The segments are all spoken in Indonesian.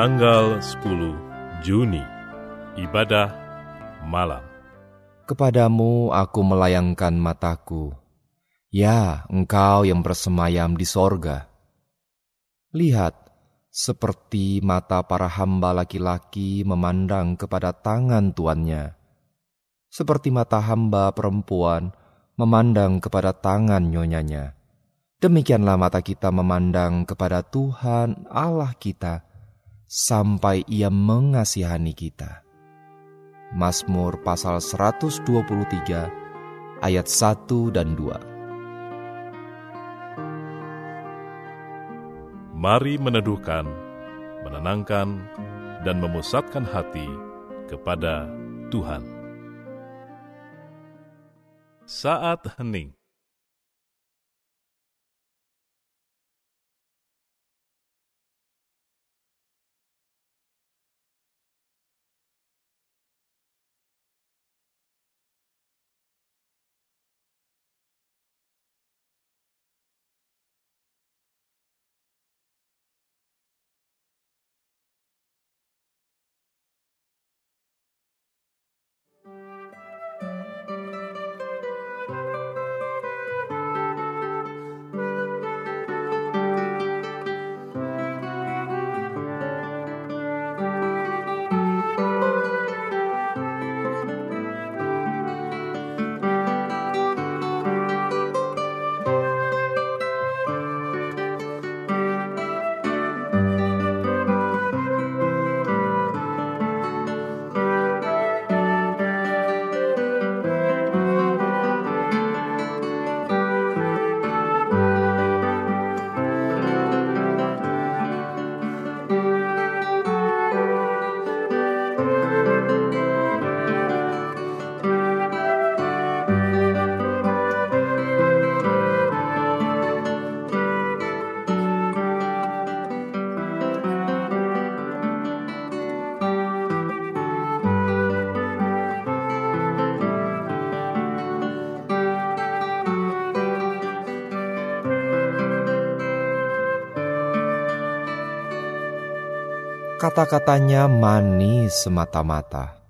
Tanggal 10 Juni Ibadah Malam Kepadamu aku melayangkan mataku, ya engkau yang bersemayam di sorga. Lihat, seperti mata para hamba laki-laki memandang kepada tangan tuannya, seperti mata hamba perempuan memandang kepada tangan nyonyanya. Demikianlah mata kita memandang kepada Tuhan Allah kita, sampai ia mengasihani kita. Mazmur pasal 123 ayat 1 dan 2. Mari meneduhkan, menenangkan, dan memusatkan hati kepada Tuhan. Saat hening Kata-katanya manis semata-mata.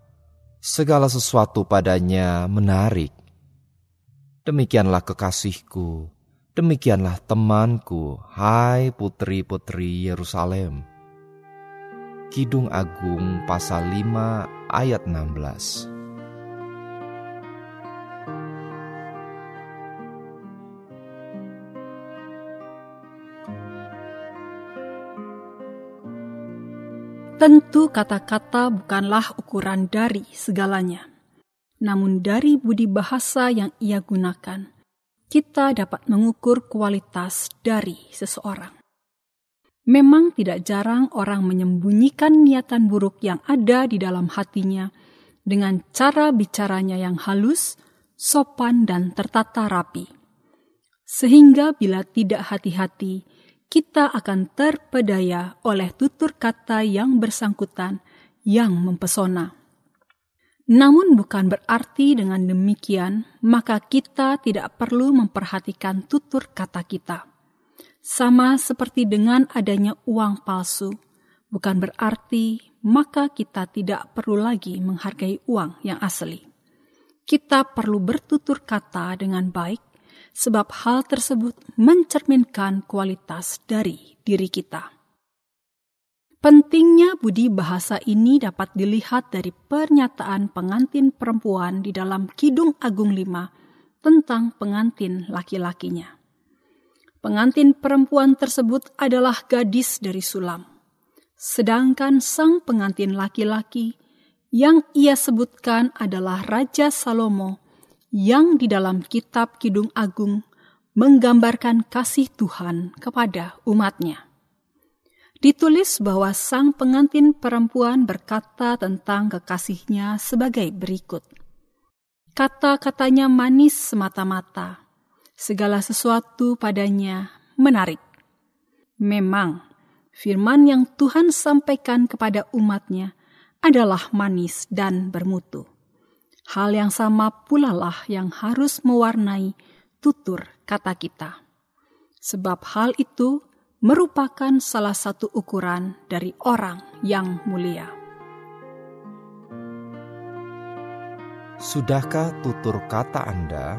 Segala sesuatu padanya menarik. Demikianlah kekasihku, demikianlah temanku, hai putri-putri Yerusalem. Kidung Agung pasal 5 ayat 16. Tentu kata-kata bukanlah ukuran dari segalanya. Namun dari budi bahasa yang ia gunakan, kita dapat mengukur kualitas dari seseorang. Memang tidak jarang orang menyembunyikan niatan buruk yang ada di dalam hatinya dengan cara bicaranya yang halus, sopan, dan tertata rapi. Sehingga bila tidak hati-hati, kita akan terpedaya oleh tutur kata yang bersangkutan yang mempesona. Namun bukan berarti dengan demikian maka kita tidak perlu memperhatikan tutur kata kita. Sama seperti dengan adanya uang palsu, bukan berarti maka kita tidak perlu lagi menghargai uang yang asli. Kita perlu bertutur kata dengan baik sebab hal tersebut mencerminkan kualitas dari diri kita. Pentingnya budi bahasa ini dapat dilihat dari pernyataan pengantin perempuan di dalam Kidung Agung 5 tentang pengantin laki-lakinya. Pengantin perempuan tersebut adalah gadis dari Sulam, sedangkan sang pengantin laki-laki yang ia sebutkan adalah Raja Salomo yang di dalam kitab Kidung Agung menggambarkan kasih Tuhan kepada umatnya. Ditulis bahwa sang pengantin perempuan berkata tentang kekasihnya sebagai berikut. Kata-katanya manis semata-mata, segala sesuatu padanya menarik. Memang, firman yang Tuhan sampaikan kepada umatnya adalah manis dan bermutu. Hal yang sama pula lah yang harus mewarnai tutur kata kita. Sebab hal itu merupakan salah satu ukuran dari orang yang mulia. Sudahkah tutur kata Anda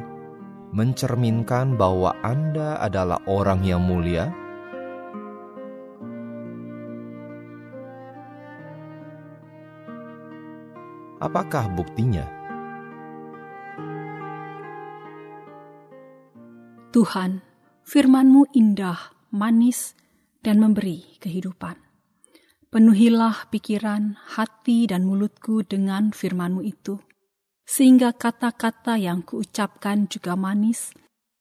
mencerminkan bahwa Anda adalah orang yang mulia? Apakah buktinya? Tuhan, firman-Mu indah, manis, dan memberi kehidupan. Penuhilah pikiran, hati, dan mulutku dengan firman-Mu itu, sehingga kata-kata yang kuucapkan juga manis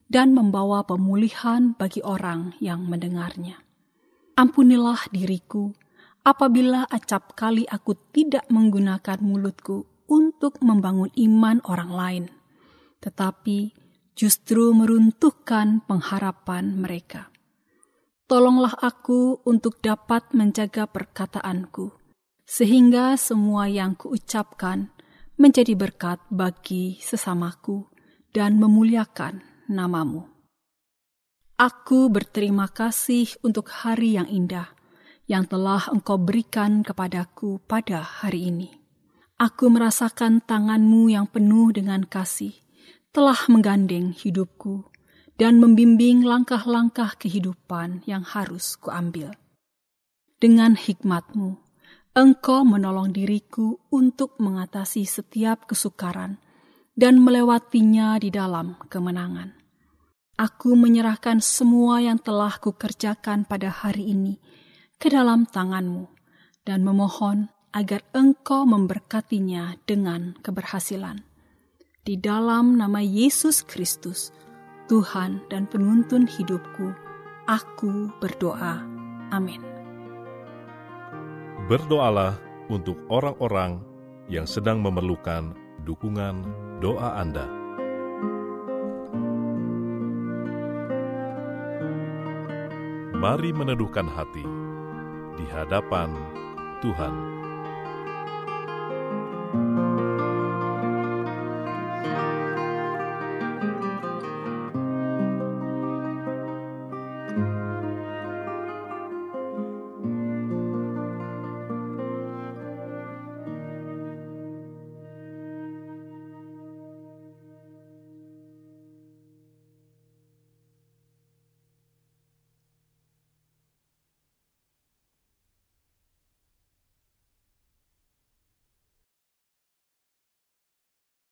dan membawa pemulihan bagi orang yang mendengarnya. Ampunilah diriku, apabila acap kali aku tidak menggunakan mulutku untuk membangun iman orang lain, tetapi justru meruntuhkan pengharapan mereka. Tolonglah aku untuk dapat menjaga perkataanku, sehingga semua yang kuucapkan menjadi berkat bagi sesamaku dan memuliakan namamu. Aku berterima kasih untuk hari yang indah yang telah Engkau berikan kepadaku pada hari ini. Aku merasakan tanganmu yang penuh dengan kasih telah menggandeng hidupku dan membimbing langkah-langkah kehidupan yang harus kuambil. Dengan hikmatmu, Engkau menolong diriku untuk mengatasi setiap kesukaran dan melewatinya di dalam kemenangan. Aku menyerahkan semua yang telah kukerjakan pada hari ini ke dalam tanganmu dan memohon agar engkau memberkatinya dengan keberhasilan. Di dalam nama Yesus Kristus, Tuhan dan penuntun hidupku, aku berdoa. Amin. Berdoalah untuk orang-orang yang sedang memerlukan dukungan doa Anda. Mari meneduhkan hati di hadapan Tuhan.